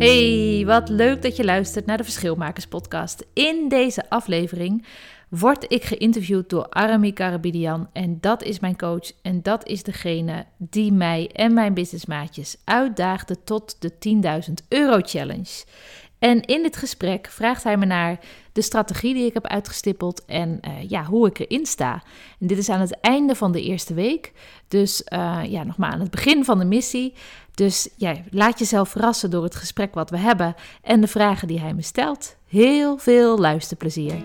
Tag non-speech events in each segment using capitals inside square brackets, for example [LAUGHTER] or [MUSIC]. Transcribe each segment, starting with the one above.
Hey, wat leuk dat je luistert naar de Verschilmakers podcast. In deze aflevering word ik geïnterviewd door Arami Karabidian en dat is mijn coach en dat is degene die mij en mijn businessmaatjes uitdaagde tot de 10.000 euro challenge. En in dit gesprek vraagt hij me naar de strategie die ik heb uitgestippeld en uh, ja, hoe ik erin sta. En dit is aan het einde van de eerste week, dus uh, ja, nog maar aan het begin van de missie. Dus ja, laat jezelf verrassen door het gesprek wat we hebben en de vragen die hij me stelt. Heel veel luisterplezier.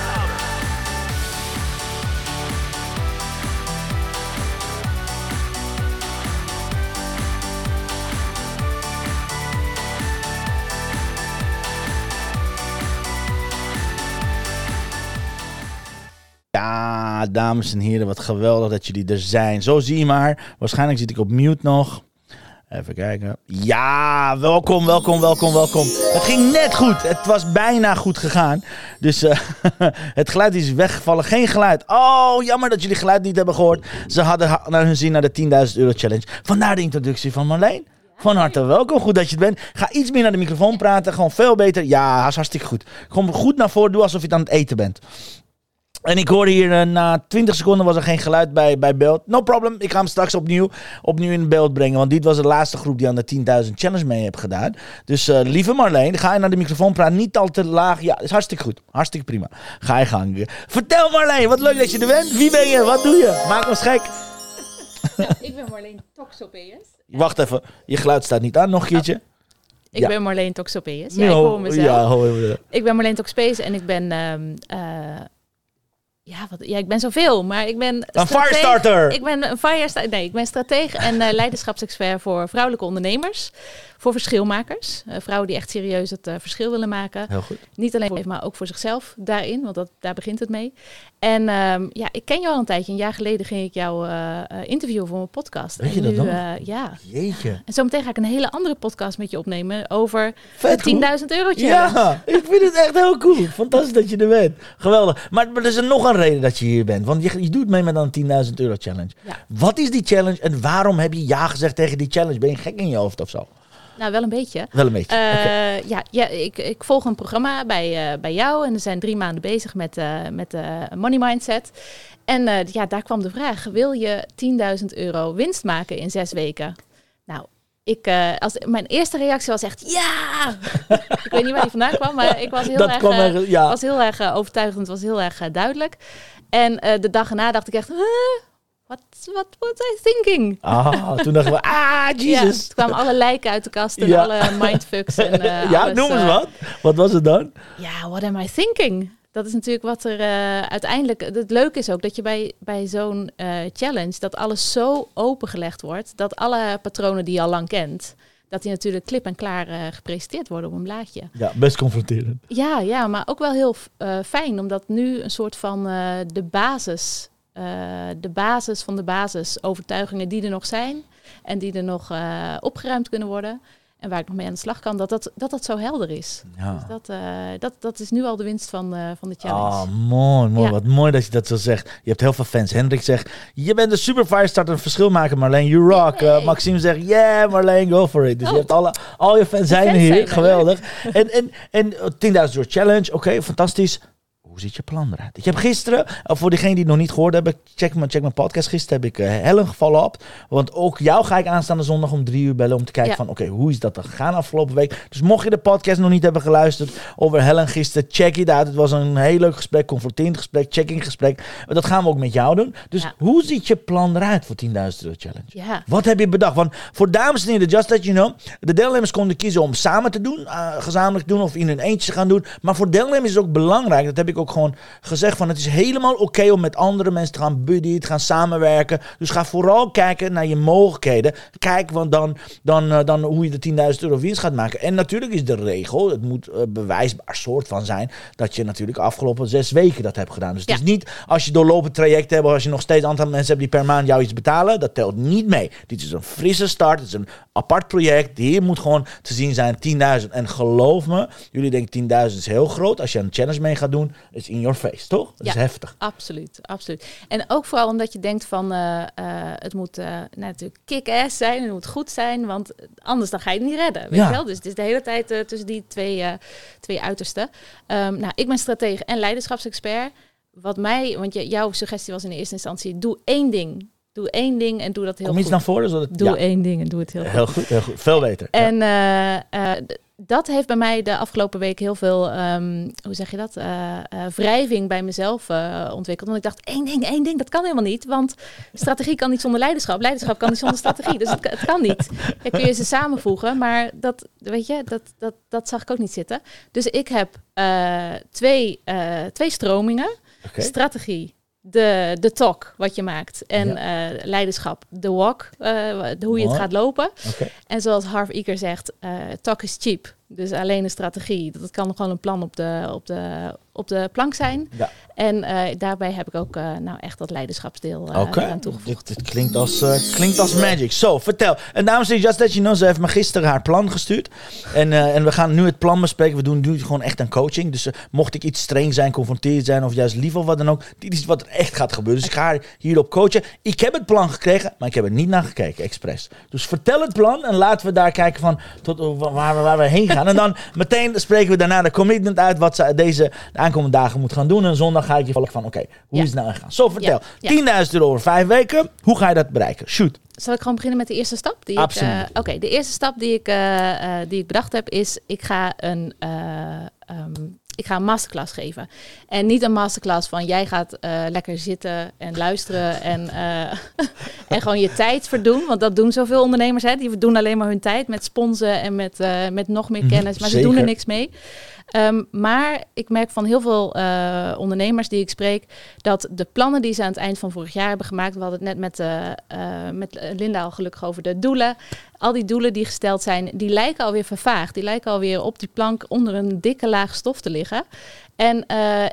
Dames en heren, wat geweldig dat jullie er zijn. Zo zie je maar. Waarschijnlijk zit ik op mute nog. Even kijken. Ja, welkom, welkom, welkom, welkom. Het ging net goed. Het was bijna goed gegaan. Dus uh, [LAUGHS] het geluid is weggevallen. Geen geluid. Oh, jammer dat jullie geluid niet hebben gehoord. Ze hadden naar hun zin naar de 10.000 euro challenge. Vandaar de introductie van Marleen. Van harte welkom, goed dat je het bent. Ga iets meer naar de microfoon praten, gewoon veel beter. Ja, is hartstikke goed. Gewoon goed naar voren, doe alsof je het aan het eten bent. En ik hoorde hier uh, na 20 seconden was er geen geluid bij, bij beeld. No problem, ik ga hem straks opnieuw, opnieuw in beeld brengen. Want dit was de laatste groep die aan de 10.000 challenge mee heeft gedaan. Dus uh, lieve Marleen, ga je naar de microfoon praten. Niet al te laag. Ja, is hartstikke goed. Hartstikke prima. Ga je gang. Vertel Marleen, wat leuk dat je er bent. Wie ben je? Wat doe je? Maak ons gek. [LAUGHS] Ik ben Marleen Toxopeus. Wacht even, je geluid staat niet aan. Nog een keertje. Oh. Ik Ja. ben Marleen Toxopeus. Ja, ik hoor mezelf. Ja, hoor je me. Ik ben Marleen Toxopeus en ik ben... ehm, eh, ja, wat, ja, ik ben zoveel, maar ik ben... Een firestarter! Ik ben een firestarter. Nee, ik ben stratege en eh, leiderschapsexpert voor vrouwelijke ondernemers. Voor verschilmakers. Eh, vrouwen die echt serieus het eh, verschil willen maken. Heel goed. Niet alleen voor maar ook voor zichzelf daarin, want dat, daar begint het mee. En ehm, ja, ik ken jou al een tijdje. Een jaar geleden ging ik jou eh, interviewen voor mijn podcast. Weet en je dat nu, eh, ja. Jeetje. En zometeen ga ik een hele andere podcast met je opnemen over Vet goed. de 10.000 euro challenge. Ja, ik vind het echt heel cool. Fantastisch dat je er bent. Geweldig. Maar, maar er is er nog een reden dat je hier bent. Want je, je doet mee met een 10.000 euro challenge. Ja. Wat is die challenge en waarom heb je ja gezegd tegen die challenge? Ben je gek in je hoofd of zo? Nou, wel een beetje. Wel een beetje. Eh, ja, ja ik, ik volg een programma bij, eh, bij jou en we zijn drie maanden bezig met, eh met eh, Money Mindset. En ja, daar kwam de vraag, wil je 10.000 euro winst maken in zes weken? Nou, ik, als, mijn eerste reactie was echt ja! [LAUGHS] ik weet niet waar die vandaan kwam, maar ik was heel Dat erg, er, ja. was heel erg overtuigend, was heel erg duidelijk. En de dag erna dacht ik echt, huh? What, what was I thinking? Ah, toen dachten we, [LAUGHS] ah, Ja, Jesus. toen kwamen alle lijken uit de kast en Ja. alle mindfucks. En, [LAUGHS] eh, ja, alles, noem eens eh, wat. Wat was het dan? Ja, what am I thinking? Dat is natuurlijk wat er eh, uiteindelijk... Het leuke is ook dat je bij, bij zo'n challenge... dat alles zo opengelegd wordt... dat alle patronen die je al lang kent... dat die natuurlijk klip en klaar eh, gepresenteerd worden op een blaadje. Ja, best confronterend. Ja, ja, maar ook wel heel fijn... omdat nu een soort van de basis... eh, de basis van de basis overtuigingen die er nog zijn... en die er nog eh, opgeruimd kunnen worden... en waar ik nog mee aan de slag kan... dat dat, dat, dat zo helder is. Dus Ja. dat, eh, dat, dat is nu al de winst van, van de challenge. Ah, mooi, mooi. Ja. Wat mooi dat je dat zo zegt. Je hebt heel veel fans. Hendrik zegt, je bent een super firestarter, een verschil maken, Marleen. You rock. Maxime zegt, yeah, Marleen, go for it. Dus je Oh. hebt alle, al je fans zijn fans hier. zijn er, Geweldig. En, en, en eh, 10.000 euro challenge, oké, fantastisch. Ziet je plan eruit? Ik heb gisteren, uh, voor degene die het nog niet gehoord hebben, check mijn, check mijn podcast. Gisteren heb ik uh, Helen gevallen op. Want ook jou ga ik aanstaande zondag om drie uur bellen om te kijken Ja. van, oké, hoe is dat er gegaan afgelopen week? Dus mocht je de podcast nog niet hebben geluisterd over Helen gisteren, check it out. Het was een heel leuk gesprek, confronterend gesprek, checking gesprek. Dat gaan we ook met jou doen. Dus Ja. hoe ziet je plan eruit voor 10.000 euro challenge? Ja. Wat heb je bedacht? Want voor dames en heren, just that you know, de deelnemers konden kiezen om samen te doen, eh, gezamenlijk te doen of in hun eentje te gaan doen. Maar voor deelnemers is het ook belangrijk, dat heb ik ook gewoon gezegd, van het is helemaal oké om met andere mensen te gaan buddyen, te gaan samenwerken. Dus ga vooral kijken naar je mogelijkheden. Kijk want dan, dan, eh, dan hoe je de 10.000 euro winst gaat maken. En natuurlijk is de regel, het moet eh, bewijsbaar soort van zijn, dat je natuurlijk afgelopen zes weken dat hebt gedaan. Dus het is niet als je doorlopend traject hebt of als je nog steeds een aantal mensen hebt die per maand jou iets betalen, dat telt niet mee. Dit is een frisse start, het is een apart project. Hier moet gewoon te zien zijn 10.000. En geloof me, jullie denken 10.000 is heel groot. Als je een challenge mee gaat doen, is in your face, toch? Dat is Ja. heftig. Absoluut, absoluut. En ook vooral omdat je denkt van eh, eh, het moet nou, natuurlijk kick-ass zijn, het moet goed zijn, want anders dan ga je het niet redden. Weet Ja. je wel? Dus het is de hele tijd tussen die twee, twee uitersten. Ehm, nou, ik ben stratege en leiderschapsexpert. Wat mij, want je, jouw suggestie was in de eerste instantie, doe één ding. Doe één ding en doe dat heel Kom goed. iets naar voren. Zodat, Doe ja, één ding en doe het heel goed. heel goed, heel goed. Veel beter. En eh, eh, dat heeft bij mij de afgelopen week heel veel, ehm, hoe zeg je dat, Eh, wrijving bij mezelf ontwikkeld. Want ik dacht, één ding, één ding, dat kan helemaal niet. Want strategie kan niet zonder leiderschap. Leiderschap kan niet zonder strategie. Dus het, kan- het kan niet. Dan kun je ze samenvoegen. Maar dat, weet je, dat, dat, dat zag ik ook niet zitten. Dus ik heb twee, twee stromingen. Strategie, de, de talk wat je maakt. En eh, leiderschap, de walk, eh, hoe je het gaat lopen. En zoals Harv Iker zegt, eh talk is cheap. Dus alleen een strategie. Dat kan gewoon een plan op de, op de, op de plank zijn. Ja. En eh, daarbij heb ik ook eh, nou echt dat leiderschapsdeel eh aan toegevoegd. dit, dit klinkt, als, klinkt als magic. Zo, vertel. En dames en heren, just that you know, ze heeft me gisteren haar plan gestuurd. En, en we gaan nu het plan bespreken. We doen nu gewoon echt een coaching. Dus mocht ik iets streng zijn, confronterend zijn of juist lief of wat dan ook. Dit is wat er echt gaat gebeuren. Dus ik ga haar hierop coachen. Ik heb het plan gekregen, maar ik heb er niet naar gekeken, expres. Dus vertel het plan en laten we daar kijken van tot wa- waar, we- waar we heen gaan. En dan [LAUGHS] meteen spreken we daarna de commitment uit wat ze deze de aankomende dagen moet gaan doen. En zondag ga ik je vallen van, oké, hoe Ja. is het nou gegaan? Zo, vertel. Ja. 10.000 euro over vijf weken. Hoe ga je dat bereiken? Shoot. Zal ik gewoon beginnen met de eerste stap? Die Absoluut. Eh, Oké, de eerste stap die ik, eh, eh, die ik bedacht heb is, ik ga een... eh, ehm, ik ga een masterclass geven. En niet een masterclass van jij gaat lekker zitten en luisteren en, [LAUGHS] en gewoon je tijd verdoen. Want dat doen zoveel ondernemers. Hè? Die verdoen alleen maar hun tijd met sponsen en met, met nog meer Mhm, kennis. Maar ze doen er niks mee. Ehm, maar ik merk van heel veel eh, ondernemers die ik spreek dat de plannen die ze aan het eind van vorig jaar hebben gemaakt, we hadden het net met, eh, eh, met Linda al gelukkig over de doelen. Al die doelen die gesteld zijn, die lijken alweer vervaagd. Die lijken alweer op die plank onder een dikke laag stof te liggen. En,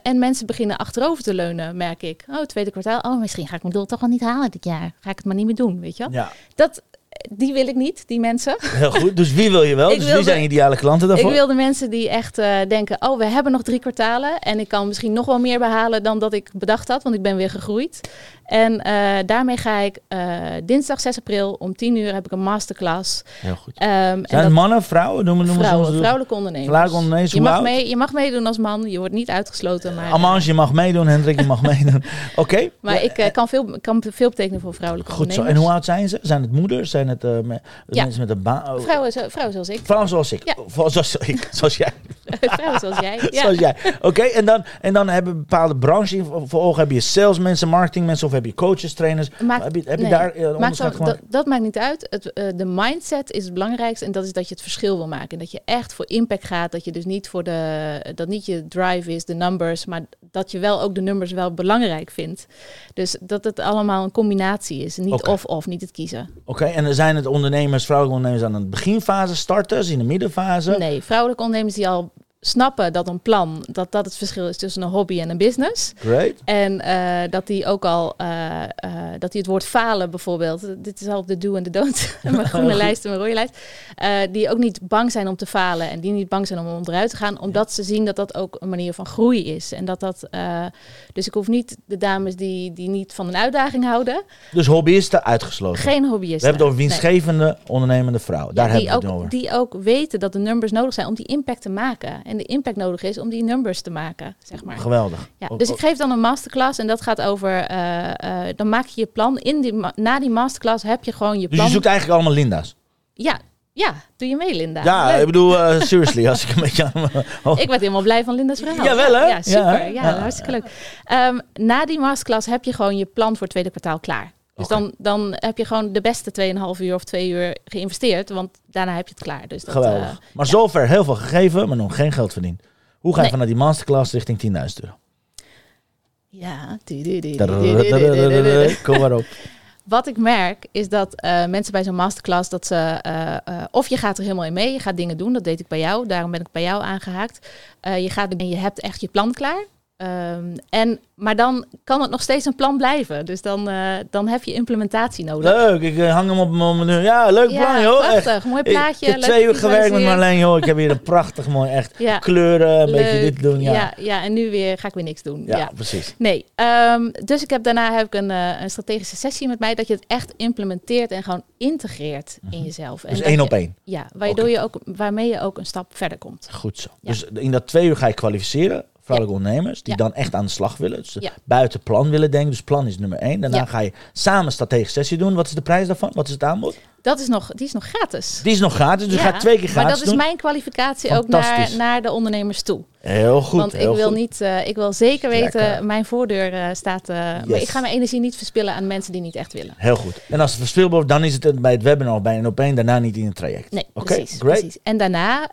en mensen beginnen achterover te leunen, merk ik. Oh, tweede kwartaal. Oh, misschien ga ik mijn doel toch wel niet halen dit jaar. Ga ik het maar niet meer doen, weet je wel? Ja, Dat, die wil ik niet, die mensen. heel goed. Dus wie wil je wel? [LAUGHS] Ik dus wie zijn je ideale klanten daarvoor? Ik wil de mensen die echt eh, denken, oh, we hebben nog drie kwartalen en ik kan misschien nog wel meer behalen dan dat ik bedacht had, want ik ben weer gegroeid. En eh, daarmee ga ik eh, dinsdag 6 april om 10 uur heb ik een masterclass. Heel goed. Ehm, Zijn dat- mannen, vrouwen? Noemen, noemen ze vrouwen, vrouwelijke ondernemers. Vrouwelijke ondernemers, je, mag mee, je mag meedoen als man, je wordt niet uitgesloten. Maar, Amans, je mag meedoen. Hendrik, je mag meedoen. [LAUGHS] Oké. maar ik eh, kan, veel, kan veel betekenen voor vrouwelijke Goed zo. En hoe oud zijn ze? Zijn het moeders? Zijn het me- Ja. mensen met een baan? Oh, Vrouwen, zo- vrouwen zoals ik. Vrouwen zoals ik. Ja. Zoals ik. [LAUGHS] Zoals jij. [LAUGHS] vrouwen zoals jij. Ja. Zoals jij. Oké, en, dan, en dan hebben we bepaalde branches voor- voor ogen. Heb je salesmensen, marketingmensen of heb je coaches, trainers? Maakt- heb je, heb je nee. daar een Maakt onderscheid gemaakt? dat, dat maakt niet uit. Het, eh, de mindset is het belangrijkste. En dat is dat je het verschil wil maken. En dat je echt voor impact gaat. Dat je dus niet voor de. Dat niet je drive is, de numbers. Maar dat je wel ook de numbers wel belangrijk vindt. Dus dat het allemaal een combinatie is. Niet of-of, niet het kiezen. Oké, en dan zijn het ondernemers, vrouwelijke ondernemers aan de beginfase, starters, in de middenfase? Nee, vrouwelijke ondernemers die al snappen dat een plan. dat dat het verschil is tussen een hobby en een business. Great. En eh, dat die ook al eh, eh, dat hij het woord falen bijvoorbeeld, dit is al de do en de don't, [LAUGHS] mijn [LAUGHS] groene lijst en mijn rode lijst, die ook niet bang zijn om te falen en die niet bang zijn om onderuit te gaan, omdat ze zien dat dat ook een manier van groei is. En dat dat, dus ik hoef niet de dames die, die niet van een uitdaging houden, Dus hobbyisten uitgesloten. geen We hobbyisten. hebben het over Nee. winstgevende, ondernemende vrouwen. Daar Ja, hebben die, we het ook, over. die ook weten dat de numbers nodig zijn om die impact te maken. En de impact nodig is om die numbers te maken, zeg maar. Geweldig. Ja, dus ik geef dan een masterclass en dat gaat over, eh, eh, dan maak je je plan. In die, na die masterclass heb je gewoon je dus plan. je zoekt eigenlijk allemaal Linda's. Ja, ja, doe je mee Linda. Ja, Leuk. ik bedoel, eh, seriously, als ik een beetje aan [LAUGHS] Ik werd helemaal blij van Linda's verhaal. Jawel, hè? Ja, super. Ja, Ja, ja. hartstikke leuk. Ehm, na die masterclass heb je gewoon je plan voor het tweede kwartaal klaar. Dus dan, dan heb je gewoon de beste 2,5 uur of 2 uur geïnvesteerd, want daarna heb je het klaar. Dus dat, Geweldig. Eh, maar zover heel veel gegeven, maar nog geen geld verdiend. Hoe ga je vanuit die masterclass richting 10.000 euro? Ja, kom maar op. [LAUGHS] Wat ik merk is dat eh, mensen bij zo'n masterclass dat ze eh, of je gaat er helemaal in mee, je gaat dingen doen, dat deed ik bij jou, daarom ben ik bij jou aangehaakt. je gaat en je hebt echt je plan klaar. Ehm, en, maar dan kan het nog steeds een plan blijven. Dus dan, eh, dan heb je implementatie nodig. Leuk, ik eh, hang hem op mijn menu. Ja, leuk plan, joh. Echt. prachtig. Mooi plaatje. ik heb twee uur gewerkt met. Marleen, joh. Ik heb hier een prachtig [LAUGHS] mooi, echt Ja, kleuren, een beetje dit doen. Ja, ja. Ja, en nu weer ga ik weer niks doen. ja, ja. precies. Nee, ehm, dus ik heb daarna heb ik een, eh, een strategische sessie met mij dat je het echt implementeert en gewoon integreert in jezelf. En Dus één je- op één. Ja, waardoor je ook, waarmee je ook een stap verder komt. Goed zo. Dus in dat twee uur ga je kwalificeren. Vrouwelijke ondernemers die dan echt aan de slag willen. Dus Ja. buiten plan willen denken. Dus plan is nummer één. Daarna ga je samen strategische sessie doen. Wat is de prijs daarvan? Wat is het aanbod? Dat is nog, die is nog gratis. Die is nog gratis. Dus Ja, gaat twee keer gratis Maar dat is mijn kwalificatie ook naar, naar de ondernemers toe. Heel goed. Want ik wil, goed. niet, eh, ik wil zeker weten, Lekker. mijn voordeur eh, staat... eh, Maar ik ga mijn energie niet verspillen aan mensen die niet echt willen. Heel goed. En als het verspilbaar wordt, dan is het bij het webinar bij een op één. Daarna niet in het traject. Nee, Oké, precies, great. precies. En daarna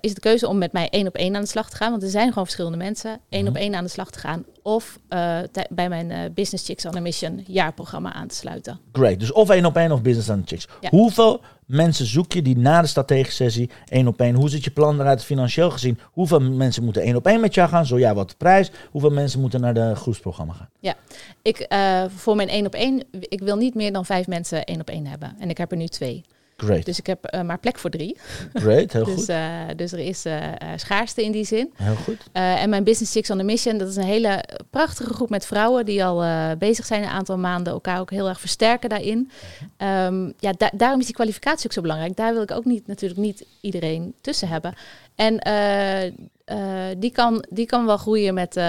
is de keuze om met mij één op één aan de slag te gaan. Want er zijn gewoon verschillende mensen. één Mhm. op één aan de slag te gaan. Of eh, bij mijn eh, Business Chicks on a Mission jaarprogramma aan te sluiten. Great. Dus of één op één of business de chicks. Ja. Hoeveel mensen zoek je die na de strategische sessie één op één? Hoe ziet je plan eruit financieel gezien? Hoeveel mensen moeten één op één met jou gaan? Zo ja, wat de prijs? Hoeveel mensen moeten naar de groepsprogramma gaan? Ik, eh, voor mijn één op één, ik wil niet meer dan vijf mensen één op één hebben. En ik heb er nu twee. Great. Dus ik heb eh, maar plek voor drie. Great. Heel [LAUGHS] Dus, goed. eh, dus er is eh, schaarste in die zin. Heel goed. En mijn Business Chicks on a Mission, dat is een hele prachtige groep met vrouwen die al bezig zijn een aantal maanden, elkaar ook heel erg versterken daarin. Ehm, ja, da- daarom is die kwalificatie ook zo belangrijk. Daar wil ik ook niet, natuurlijk niet iedereen tussen hebben. En die, kan, die kan wel groeien met,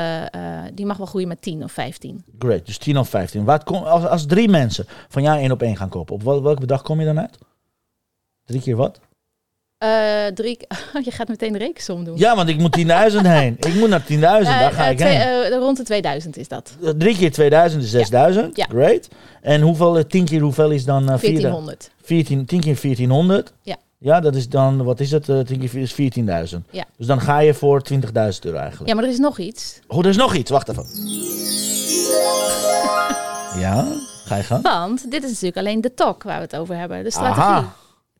die mag wel groeien met 10 of 15. Great. Dus 10 of 15. Wat kom, als, als drie mensen van jou één op één gaan kopen, op wel, welk bedrag kom je dan uit? Drie keer wat? Eh, drie, [LAUGHS] je gaat meteen de rekensom doen. Ja, want ik moet 10.000 [LAUGHS] heen. Ik moet naar 10.000, daar Eh, ga eh, ik twee- heen. rond de 2000 is dat. Drie keer 2000 is 6000. Ja. Great. En hoeveel, eh, tien keer hoeveel is dan uh, 1400. 14, 10 keer 1400. Ja. Ja, dat is dan, wat is het? Uh, 10 keer is 14.000. Ja. Dus dan ga je voor 20.000 euro eigenlijk. Ja, maar er is nog iets. Oh, er is nog iets. Wacht even. [LAUGHS] Ja, ga je gaan? Want dit is natuurlijk alleen de talk waar we het over hebben. De strategie. Aha.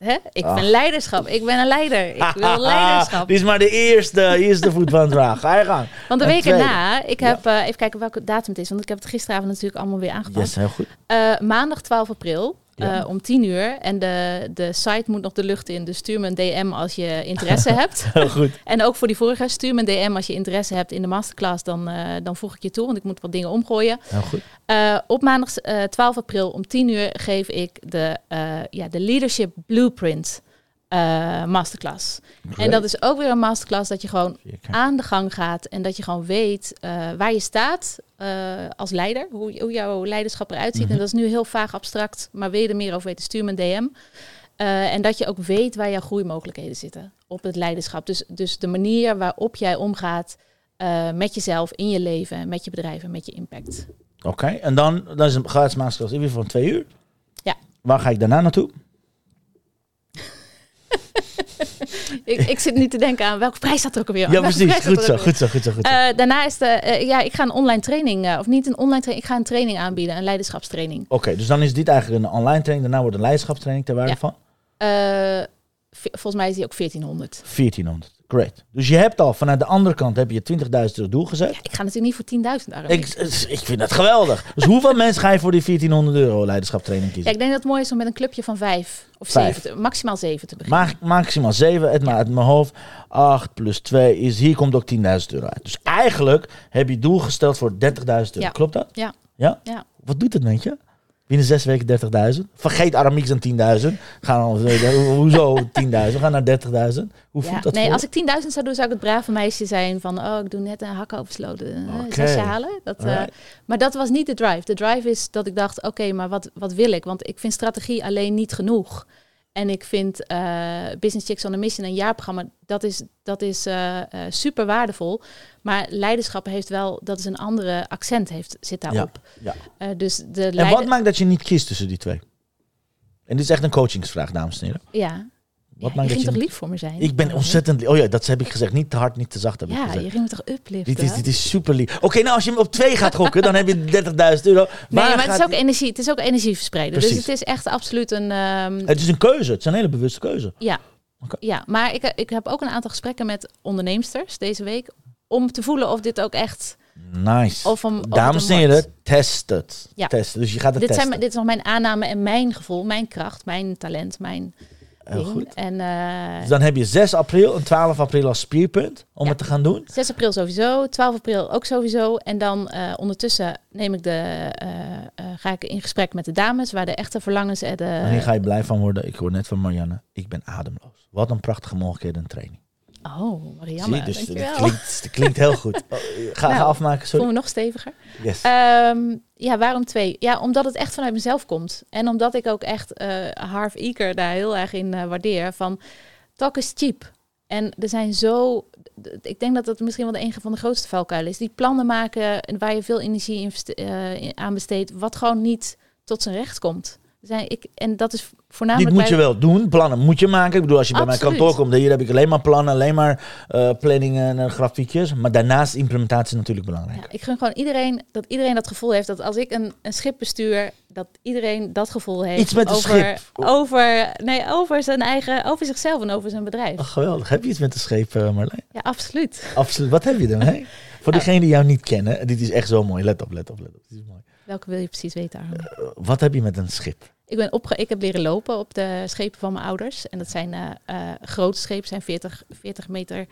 Hè? Ik Ah. ben leiderschap. Ik ben een leider. Ik [LAUGHS] wil leiderschap. Dit is maar de eerste, eerste voet van het draag. Ga je gang. Want de week erna, ik heb, eh, even kijken welke datum het is, want ik heb het gisteravond natuurlijk allemaal weer aangepast. Yes, heel goed. Eh, maandag 12 april Ja. eh, om 10 uur. En de, de site moet nog de lucht in, dus stuur me een DM als je interesse [LAUGHS] hebt. Heel goed. En ook voor die vorige, stuur me een DM als je interesse hebt in de masterclass, dan, eh, dan voeg ik je toe, want ik moet wat dingen omgooien. Heel goed. Eh, op maandag eh, 12 april om 10 uur geef ik de, ja, de Leadership Blueprint eh, masterclass. En dat is ook weer een masterclass dat je gewoon aan de gang gaat en dat je gewoon weet eh, waar je staat eh, als leider, hoe, hoe jouw leiderschap eruit ziet. Mhm. En dat is nu heel vaag abstract, maar wil je er meer over weten, stuur me een DM. En dat je ook weet waar jouw groeimogelijkheden zitten op het leiderschap. Dus, dus de manier waarop jij omgaat met jezelf in je leven, met je bedrijf en met je impact. Oké, en dan, dan is een gratis masterclass weer van twee uur. Ja. Waar ga ik daarna naartoe? [LAUGHS] ik, ik zit nu te denken aan welke prijs staat er ook alweer. Ja, precies. Goed zo, goed zo, goed zo, goed zo. Eh, daarna is de, eh, ja, ik ga een online training, eh, of niet een online training, ik ga een training aanbieden, een leiderschapstraining. Oké, dus dan is dit eigenlijk een online training. Daarna wordt een leiderschapstraining ter waarde Ja. van? Volgens mij is die ook 1400. 1400. Great. Dus je hebt al vanuit de andere kant heb je 20.000 euro doel gezet. Ik ga natuurlijk niet voor 10.000 euro. Ik, ik vind dat geweldig. Dus hoeveel [LAUGHS] mensen ga je voor die 1400 euro leiderschaptraining Ja, kiezen? ik denk dat het mooi is om met een clubje van vijf of Vijf. zeven, te- maximaal zeven te beginnen. Ma maximaal 7, het maar uit mijn hoofd. 8 plus 2 is, hier komt ook 10.000 euro uit. Dus eigenlijk heb je doel gesteld voor 30.000 euro. Ja. Klopt dat? Ja. Ja? Ja. Wat doet het met je? Binnen zes weken 30.000. Vergeet Aramix aan 10.000. Gaan we, hoezo 10.000? We gaan naar 30.000. Hoe Ja, voelt dat nee, voor als ik 10.000 zou doen, zou ik het brave meisje zijn van, oh, ik doe net een hak oversloten, zesje halen. Dat, eh, maar dat was niet de drive. De drive is dat ik dacht, oké, maar wat, wat wil ik? Want ik vind strategie alleen niet genoeg. En ik vind eh, Business Chicks on a Mission, een jaarprogramma, dat is, dat is eh, super waardevol. Maar leiderschap heeft wel, dat is een andere accent, heeft, zit daarop. ja. Dus de En wat maakt dat je niet kiest tussen die twee? En dit is echt een coachingsvraag, dames en heren. Ja. Wat ja, je ging je toch lief voor me zijn? Ik ben ontzettend... li- Oh ja, dat heb ik gezegd. Niet te hard, niet te zacht heb ik Ja, gezegd. je ging me toch upliften? Dit is, dit is super lief. Oké, nou als je hem op twee gaat gokken, dan heb je [LAUGHS] 30.000 euro. Nee, Waar maar het is ook die- energie. Het is ook energie verspreiden. Precies. Dus het is echt absoluut een. ehm, Het is een keuze. Het is een hele bewuste keuze. ja. Ja, maar ik, ik heb ook een aantal gesprekken met onderneemsters deze week. Om te voelen of dit ook echt. Nice. Of om, Dames en heren, test het. Ja. Test. Dus je gaat het Dit, testen. zijn, dit is nog mijn aanname en mijn gevoel, mijn kracht, mijn talent, mijn. Heel ding. goed. En eh, Dus dan heb je 6 april en 12 april als spierpunt om Ja. het te gaan doen. 6 april sowieso, 12 april ook sowieso. En dan eh, ondertussen neem ik de, eh, eh, ga ik in gesprek met de dames, waar de echte verlangens en de. Ga je blij van worden. Ik hoor net van Marianne, ik ben ademloos. Wat een prachtige mogelijkheid een training. Oh, Marianne, Zie, dus het dankjewel. klinkt, het klinkt heel goed. Oh, [LAUGHS] ga, ga Nou, afmaken, Voel sorry. me nog steviger. Yes. Ehm, ja, waarom twee? Ja, omdat het echt vanuit mezelf komt. En omdat ik ook echt eh Harv Eker daar heel erg in eh, waardeer. Van, talk is cheap. En er zijn zo... Ik denk dat dat misschien wel de een van de grootste valkuilen is. Die plannen maken en waar je veel energie eh, in- aan besteedt. Wat gewoon niet tot zijn recht komt. Zijn, ik, en dat is Dit voornamelijk... moet je wel doen. Plannen moet je maken. Ik bedoel, als je bij mijn kantoor komt, hier heb ik alleen maar plannen, alleen maar eh, planningen en grafiekjes. Maar daarnaast implementatie natuurlijk belangrijk. Ja, ik gun gewoon iedereen dat iedereen dat gevoel heeft dat als ik een, een schip bestuur, dat iedereen dat gevoel heeft. Iets met een over, schip. Over, nee, over zijn eigen, over zichzelf en over zijn bedrijf. Oh, geweldig. Heb je iets met de scheep, eh, Marleen? Ja, absoluut. Absoluut. Wat heb je ermee? [LAUGHS] Voor degenen die jou niet kennen, dit is echt zo mooi. Let op, let op, let op. Dit is mooi. Welke wil je precies weten? Eh, wat heb je met een schip? Ik, ben opge ik heb leren lopen op de schepen van mijn ouders. En dat zijn eh, eh, grote schepen, zijn 40, 40 meter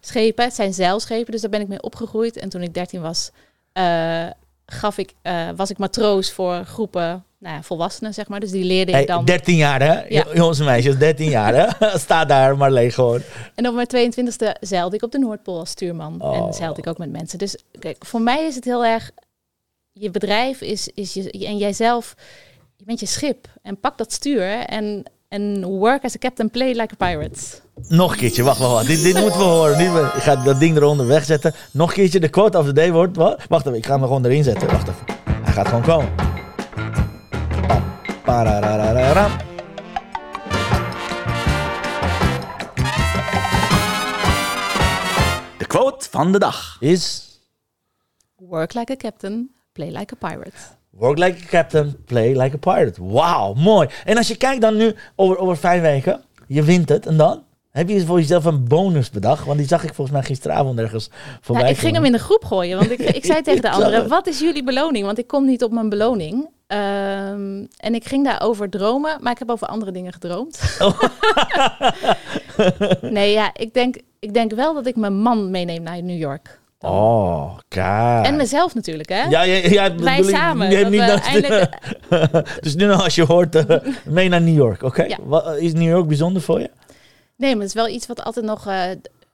schepen. Het zijn zeilschepen, dus daar ben ik mee opgegroeid. En toen ik 13 was, gaf ik, was ik matroos voor groepen nou ja, volwassenen, zeg maar. Dus die leerde Hey, ik dan. 13 jaar, hè? Ja. Jongens en meisjes, 13 jaar, hè? [LAUGHS] Staat daar Marleen gewoon. En op mijn 22e zeilde ik op de Noordpool als stuurman. Oh. En zeilde ik ook met mensen. Dus kijk, voor mij is het heel erg... Je bedrijf is, is je... En jijzelf, je bent je schip. En pak dat stuur en, en work as a captain, play like a pirate. Nog een keertje, wacht, wacht, wacht. Dit, dit moeten we horen. Dit, ik ga dat ding eronder wegzetten. Nog een keertje, de quote of the day wordt... Wat? Wacht even, ik ga hem gewoon erin zetten. Wacht even. Hij gaat gewoon komen. De quote van de dag is... Work like a captain, play like a pirate. Work like a captain, play like a pirate. Wauw, mooi. En als je kijkt dan nu over, over vijf weken, je wint het en dan? Heb je voor jezelf een bonus bedacht? Want die zag ik volgens mij gisteravond ergens voorbij Nou, ik ging hem in de groep gooien. Want ik, ik zei [LAUGHS] tegen de anderen, wat is jullie beloning? Want ik kom niet op mijn beloning. Ehm, en ik ging daarover dromen, maar ik heb over andere dingen gedroomd. Oh. [LAUGHS] [LAUGHS] nee, ja, ik denk, ik denk wel dat ik mijn man meeneem naar New York. Oh, kijk. En mezelf natuurlijk, hè? Ja, ja, ja, dat Wij samen, je hebt dat niet dat- eindelijk- [LAUGHS] dus nu nog als je hoort, eh, mee naar New York, oké? Ja. Wat- Is New York bijzonder voor je? Nee, maar het is wel iets wat altijd nog... eh,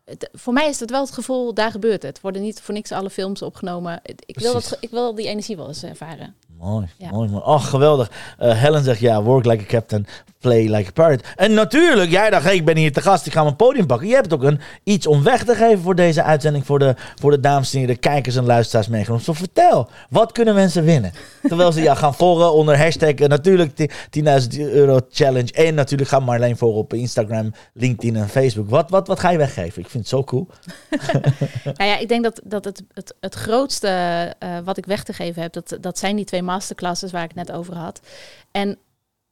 het- voor mij is het wel het gevoel, daar gebeurt het. worden niet voor niks alle films opgenomen. Ik wil, dat, ik wil die energie wel eens ervaren. Mooi, Ja. mooi, mooi. Oh, geweldig. Eh, Helen zegt ja, work like a captain, play like a pirate. En natuurlijk, jij dacht, ik ben hier te gast, ik ga mijn podium pakken. Je hebt ook een, iets om weg te geven voor deze uitzending, voor de, voor de dames en heren, kijkers en luisteraars meegenomen. Zo vertel, wat kunnen mensen winnen? Terwijl ze jou gaan volgen onder hashtag eh, natuurlijk die 10.000 euro challenge. En natuurlijk gaan Marleen volgen op Instagram, LinkedIn en Facebook. Wat, wat, wat ga je weggeven? Ik vind het zo cool. [LAUGHS] Nou ja, ik denk dat, dat het, het, het grootste eh, wat ik weg te geven heb, dat, dat zijn die twee masterclasses waar ik net over had. En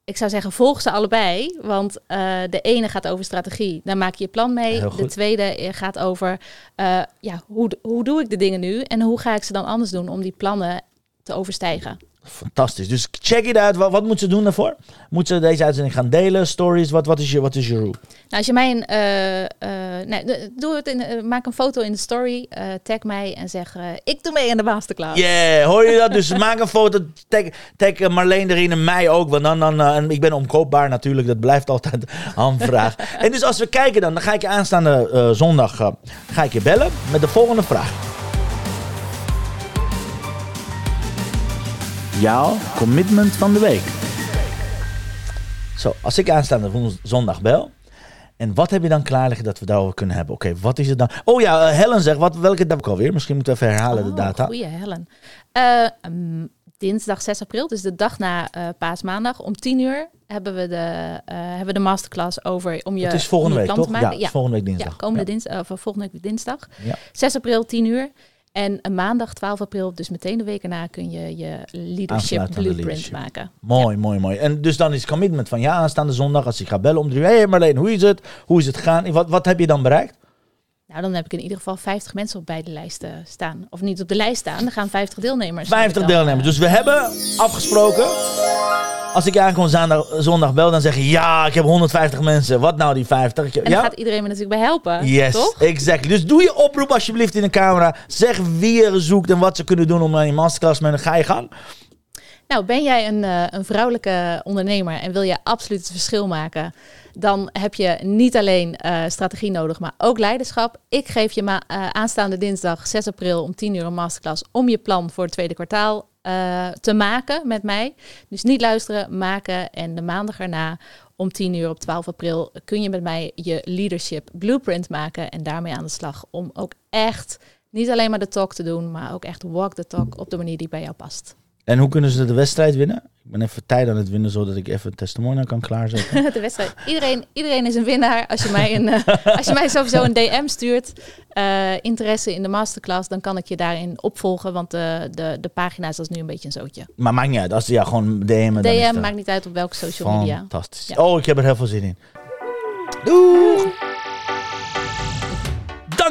ik zou zeggen, volg ze allebei. Want uh, de ene gaat over strategie. Daar maak je je plan mee. De tweede eh, gaat over uh, ja, hoe, hoe doe ik de dingen nu? En hoe ga ik ze dan anders doen om die plannen te overstijgen? Fantastisch. Dus check it out. Wat, wat moet ze doen daarvoor? Moet ze deze uitzending gaan delen? Stories? Wat, wat, is, je, wat is je? Nou, als je mij een. Uh, uh, nee, doe het in, maak een foto in de story. Tag mij en zeg: Ik doe mee in de masterclass. Yeah, hoor je dat? Dus [LAUGHS] maak een foto. Tag, tag Marleen erin en mij ook. Want dan. dan en ik ben omkoopbaar natuurlijk. Dat blijft altijd [LAUGHS] aanvraag. en dus als we kijken, dan, dan ga ik je aanstaande zondag. ga ik je bellen met de volgende vraag. Jouw commitment van de week. Zo, als ik aanstaande zondag bel. En wat heb je dan klaar liggen dat we daarover kunnen hebben? Oké, wat is het dan? Oh ja, uh, Helen zegt, wat, welke dag ik alweer? Misschien moeten we even herhalen de oh, data. Goeie, Helen. Uh, um, dinsdag 6 april, dus de dag na uh, paasmaandag, om 10 uur hebben we de, hebben we de masterclass over om je, het is volgende week, toch? Ja, ja, volgende week dinsdag. Ja, komende ja. dinsdag, of volgende week dinsdag. Ja. 6 april, 10 uur. En een maandag 12 april, dus meteen de week erna, kun je je leadership blueprint maken. Mooi, mooi, mooi. En dus dan is commitment van ja, aanstaande zondag als ik ga bellen om drie uur. Hé hey Marleen, hoe is het? Hoe is het gegaan? Wat, wat heb je dan bereikt? Nou, dan heb ik in ieder geval 50 mensen op beide lijsten staan. Of niet op de lijst staan, dan gaan 50 deelnemers. 50 deelnemers. Dus we hebben afgesproken als ik aankom zondag, zondag bel, dan zeg je ja, ik heb 150 mensen. Wat nou die 50? En dan gaat iedereen me natuurlijk bij helpen. Yes, toch? exactly. Dus doe je oproep alsjeblieft in de camera. Zeg wie je zoekt en wat ze kunnen doen om aan je masterclass met een ga je gang. Nou, ben jij een, uh, een vrouwelijke ondernemer en wil je absoluut het verschil maken? Dan heb je niet alleen uh, strategie nodig, maar ook leiderschap. Ik geef je ma- uh, aanstaande dinsdag 6 april om 10 uur een masterclass om je plan voor het tweede kwartaal uh, te maken met mij. Dus niet luisteren, maken. En de maandag erna om 10 uur op 12 april kun je met mij je leadership blueprint maken. En daarmee aan de slag om ook echt niet alleen maar de talk te doen, maar ook echt walk the talk op de manier die bij jou past. En hoe kunnen ze de wedstrijd winnen? Ik ben even tijd aan het winnen, zodat ik even een testimonial kan klaarzetten. [LAUGHS] de wedstrijd. Iedereen, iedereen is een winnaar. Als je mij, een, uh, [LAUGHS] als je mij sowieso een DM stuurt, uh, interesse in de masterclass, dan kan ik je daarin opvolgen. Want de, de, de pagina's, dat is nu een beetje een zootje. Maar maakt niet uit. Als ja, gewoon DM'en. DM maakt niet uit op welke social media. Fantastisch. Ja. Oh, ik heb er heel veel zin in. Doei!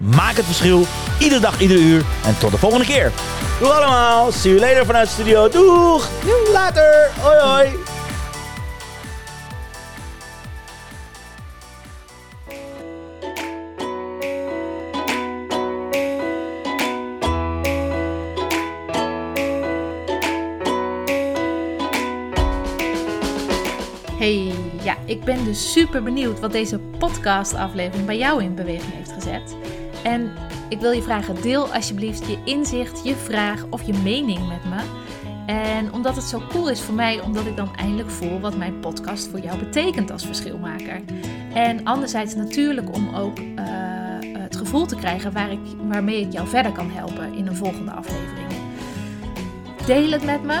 Maak het verschil, iedere dag, iedere uur. En tot de volgende keer. Doeg allemaal. See you later vanuit de studio. Doeg. Doeg. Later. Hoi hoi. Hey, ja, ik ben dus super benieuwd wat deze podcast-aflevering bij jou in beweging heeft gezet. En ik wil je vragen, deel alsjeblieft je inzicht, je vraag of je mening met me. En omdat het zo cool is voor mij, omdat ik dan eindelijk voel wat mijn podcast voor jou betekent als verschilmaker. En anderzijds natuurlijk om ook uh, het gevoel te krijgen waar ik, waarmee ik jou verder kan helpen in een volgende aflevering. Deel het met me